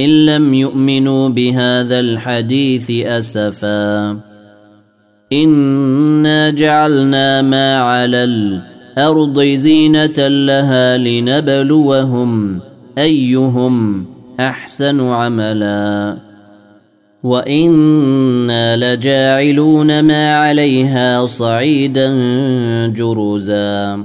إن لم يؤمنوا بهذا الحديث أسفا. إنا جعلنا ما على الأرض زينة لها لنبلوهم أيهم أحسن عملا. وإنا لجاعلون ما عليها صعيدا جرزا.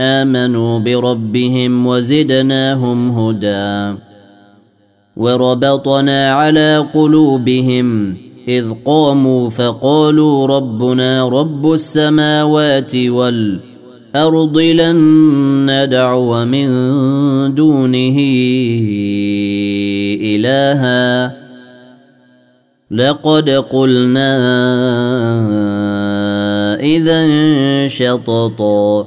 آمنوا بربهم وزدناهم هدى. وربطنا على قلوبهم. إذ قاموا فقالوا ربنا رب السماوات والأرض لن ندعو من دونه إلها. لقد قلنا إذا شططا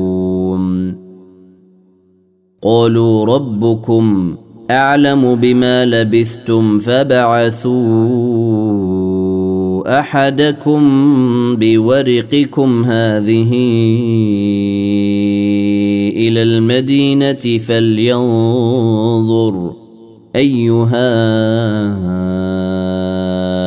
قالوا ربكم أعلم بما لبثتم فبعثوا أحدكم بورقكم هذه إلى المدينة فلينظر أيها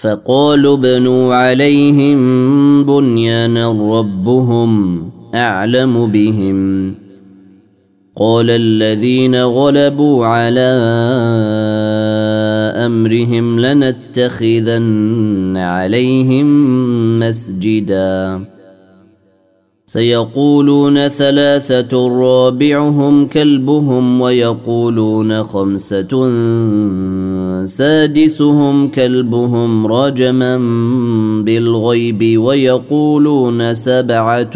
فقالوا بنوا عليهم بنيانا ربهم أعلم بهم. قال الذين غلبوا على أمرهم لنتخذن عليهم مسجدا. سيقولون ثلاثة رابعهم كلبهم ويقولون خمسة سادسهم كلبهم رجما بالغيب ويقولون سبعة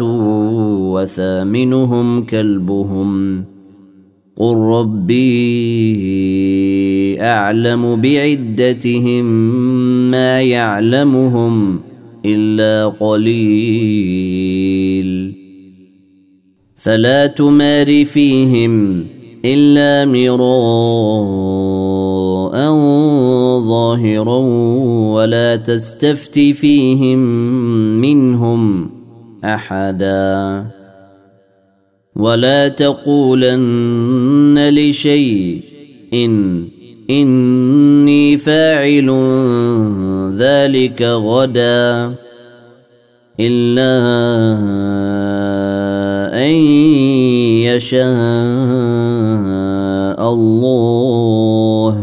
وثامنهم كلبهم. قل ربي أعلم بعدتهم ما يعلمهم إلا قليل. فلا تمار فيهم إلا مراء ظاهرا ولا تستفت فيهم منهم أحدا ولا تقولن لشيء إن إني فاعل ذلك غدا إلا أن يشاء الله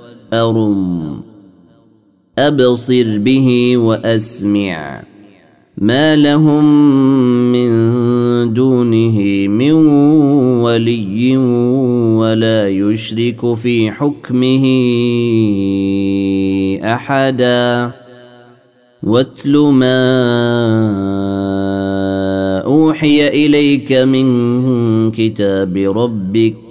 والأرض أبصر به وأسمع ما لهم من دونه من ولي ولا يشرك في حكمه احدا واتل ما اوحي اليك من كتاب ربك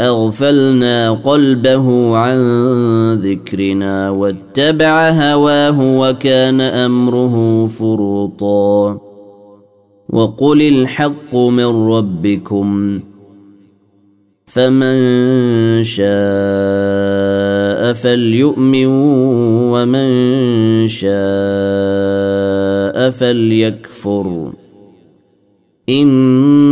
أغفلنا قلبه عن ذكرنا واتبع هواه وكان أمره فرطا. وقل الحق من ربكم فمن شاء فليؤمن ومن شاء فليكفر. أنا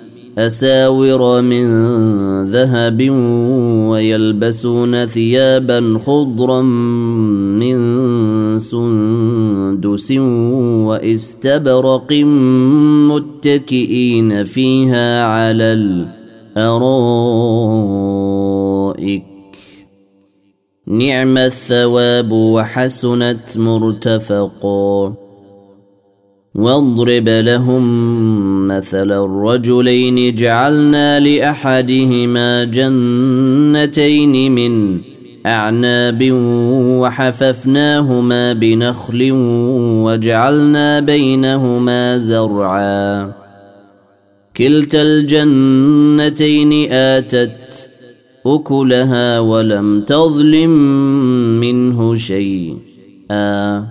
أساور من ذهب ويلبسون ثيابا خضرا من سندس وإستبرق متكئين فيها على الأرائك. نعم الثواب وحسنت مرتفقا. واضرب لهم مثل الرجلين جعلنا لأحدهما جنتين من أعناب وحففناهما بنخل وجعلنا بينهما زرعا. كلتا الجنتين آتت أكلها ولم تظلم منه شيئا.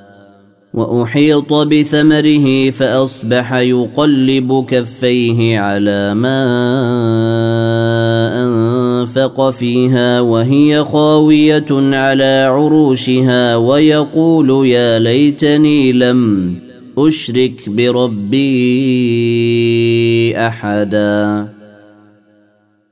وأحيط بثمره فأصبح يقلب كفيه على ما أنفق فيها وهي خاوية على عروشها ويقول يا ليتني لم أشرك بربي أحدا.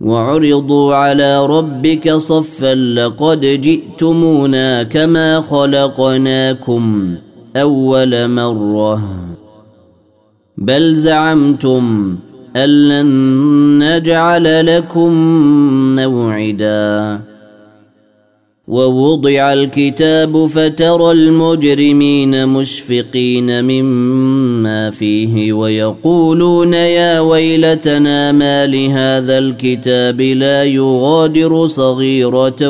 وعرضوا على ربك صفا لقد جئتمونا كما خلقناكم أول مرة. بل زعمتم أن لن نجعل لكم موعدا. ووضع الكتاب فترى المجرمين مشفقين مما فيه ويقولون يا ويلتنا ما لهذا الكتاب لا يغادر صغيرة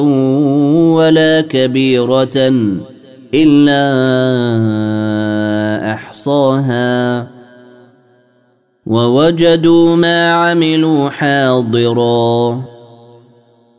ولا كبيرة إلا أحصاها. ووجدوا ما عملوا حاضرا.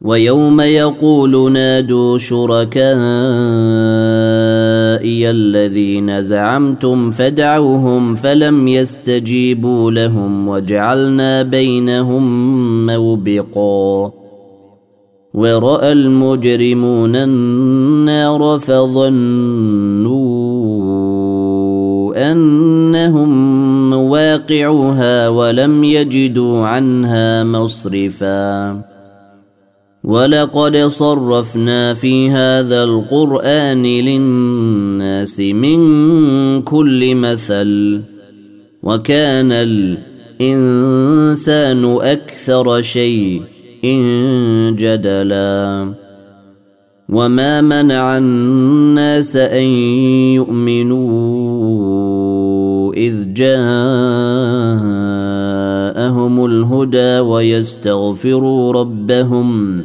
ويوم يقول نادوا شركائي الذين زعمتم فدعوهم فلم يستجيبوا لهم وجعلنا بينهم موبقا. ورأى المجرمون النار فظنوا أنهم واقعوها ولم يجدوا عنها مصرفا. ولقد صرفنا في هذا القران للناس من كل مثل وكان الانسان أكثر شيء جدلا وما منع الناس ان يؤمنوا اذ جاءهم الهدى ويستغفروا ربهم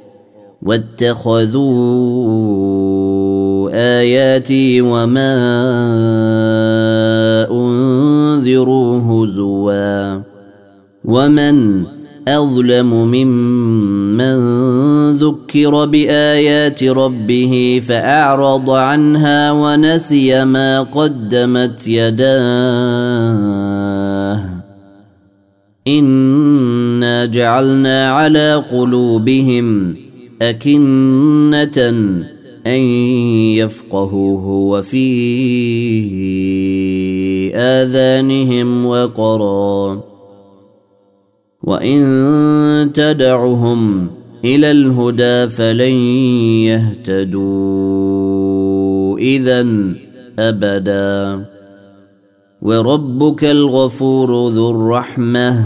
واتخذوا آياتي وما أنذروا هزوا ومن أظلم ممن ذكر بآيات ربه فأعرض عنها ونسي ما قدمت يداه. إنا جعلنا على قلوبهم أكنة أن يفقهوه وفي آذانهم وقرا. وإن تدعهم إلى الهدى فلن يهتدوا اذا أبدا. وربك الغفور ذو الرحمة.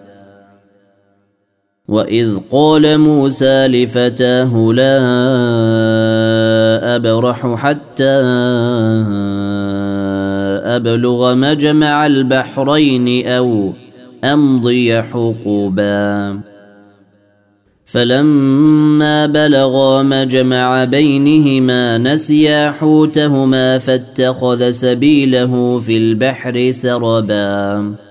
واذ قال موسى لفتاه لا ابرح حتى ابلغ مجمع البحرين أو امضي حقبا فلما بلغا مجمع بينهما نسيا حوتهما فاتخذ سبيله في البحر سربا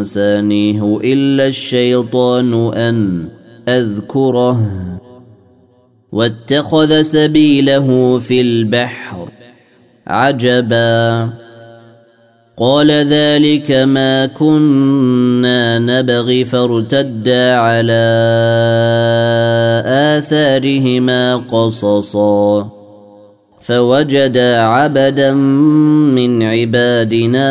أنسانيه إلا الشيطان أن أذكره واتخذ سبيله في البحر عجبا. قال ذلك ما كنا نبغي فارتدا على آثارهما قصصا. فوجدا عبدا من عبادنا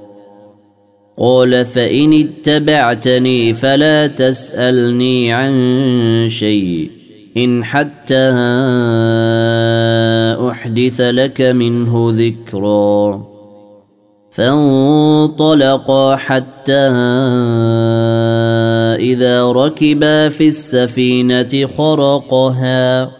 قال فإن اتبعتني فلا تسألني عن شيء إن حتى أحدث لك منه ذكرا فانطلقا حتى إذا ركبا في السفينة خرقها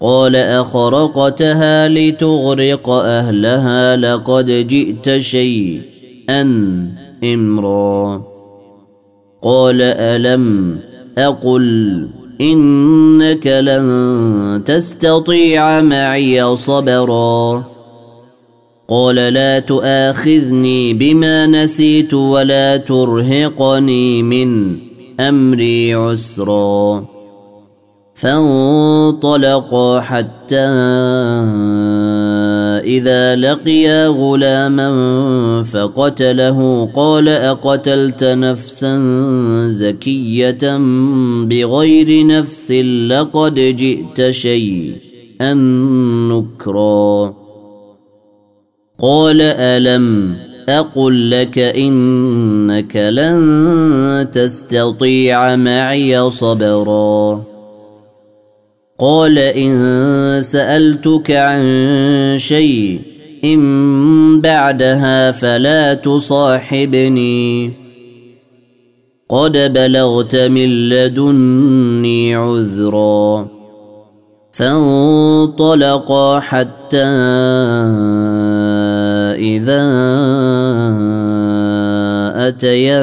قال أخرقتها لتغرق أهلها لقد جئت شيئا إمرا. قال ألم أقل إنك لن تستطيع معي صبرا. قال لا تؤاخذني بما نسيت ولا ترهقني من أمري عسرا. فانطلقا حتى إذا لقيا غلاما فقتله قال أقتلت نفسا زكية بغير نفس لقد جئت شيئا نكرا. قال ألم أقل لك إنك لن تستطيع معي صبرا. قال إن سألتك عن شيء إن بعدها فلا تصاحبني. قد بلغت من لدني عذرا فانطلقا حتى إذا أتيا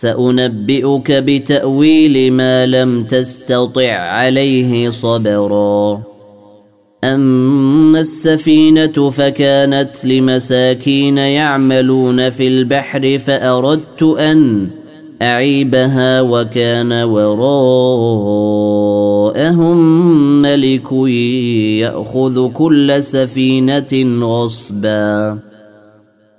سأنبئك بتأويل ما لم تستطع عليه صبرا. أما السفينة فكانت لمساكين يعملون في البحر فأردت أن أعيبها وكان وراءهم ملك يأخذ كل سفينة غصبا.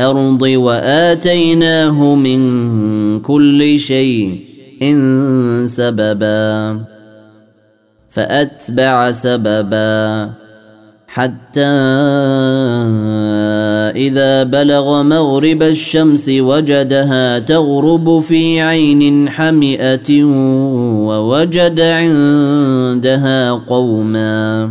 الأرض وآتيناه من كل شيء إن سببا فأتبع سببا حتى إذا بلغ مغرب الشمس وجدها تغرب في عين حمئة ووجد عندها قوما.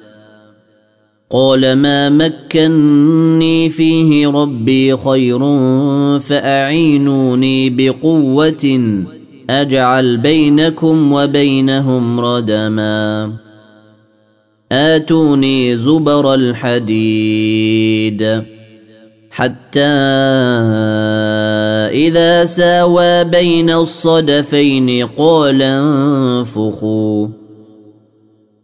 قال ما مكني فيه ربي خير فأعينوني بقوة أجعل بينكم وبينهم ردما. آتوني زبر الحديد حتى إذا ساوى بين الصدفين قال انفخوا.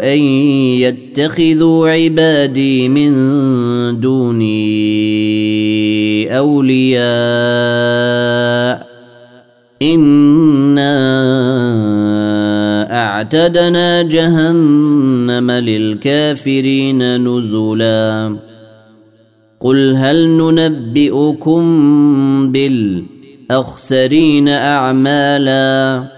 أن يتخذوا عبادي من دوني أولياء إنا أعتدنا جهنم للكافرين نزلا. قل هل ننبئكم بالأخسرين أعمالا؟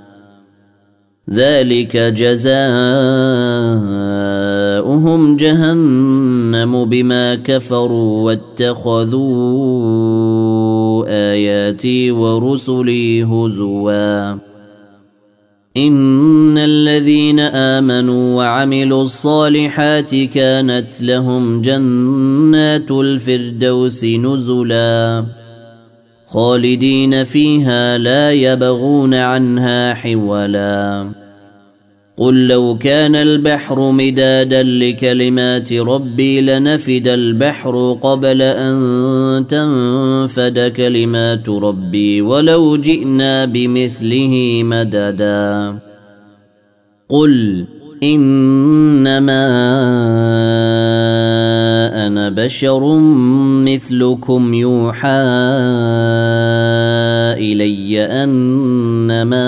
ذلك جزاؤهم جهنم بما كفروا واتخذوا آياتي ورسلي هزوا. إن الذين آمنوا وعملوا الصالحات كانت لهم جنات الفردوس نزلا. خالدين فيها لا يبغون عنها حولا. قل لو كان البحر مدادا لكلمات ربي لنفد البحر قبل أن تنفد كلمات ربي ولو جئنا بمثله مددا. قل إنما أنا بشر مثلكم يوحى إلي أنما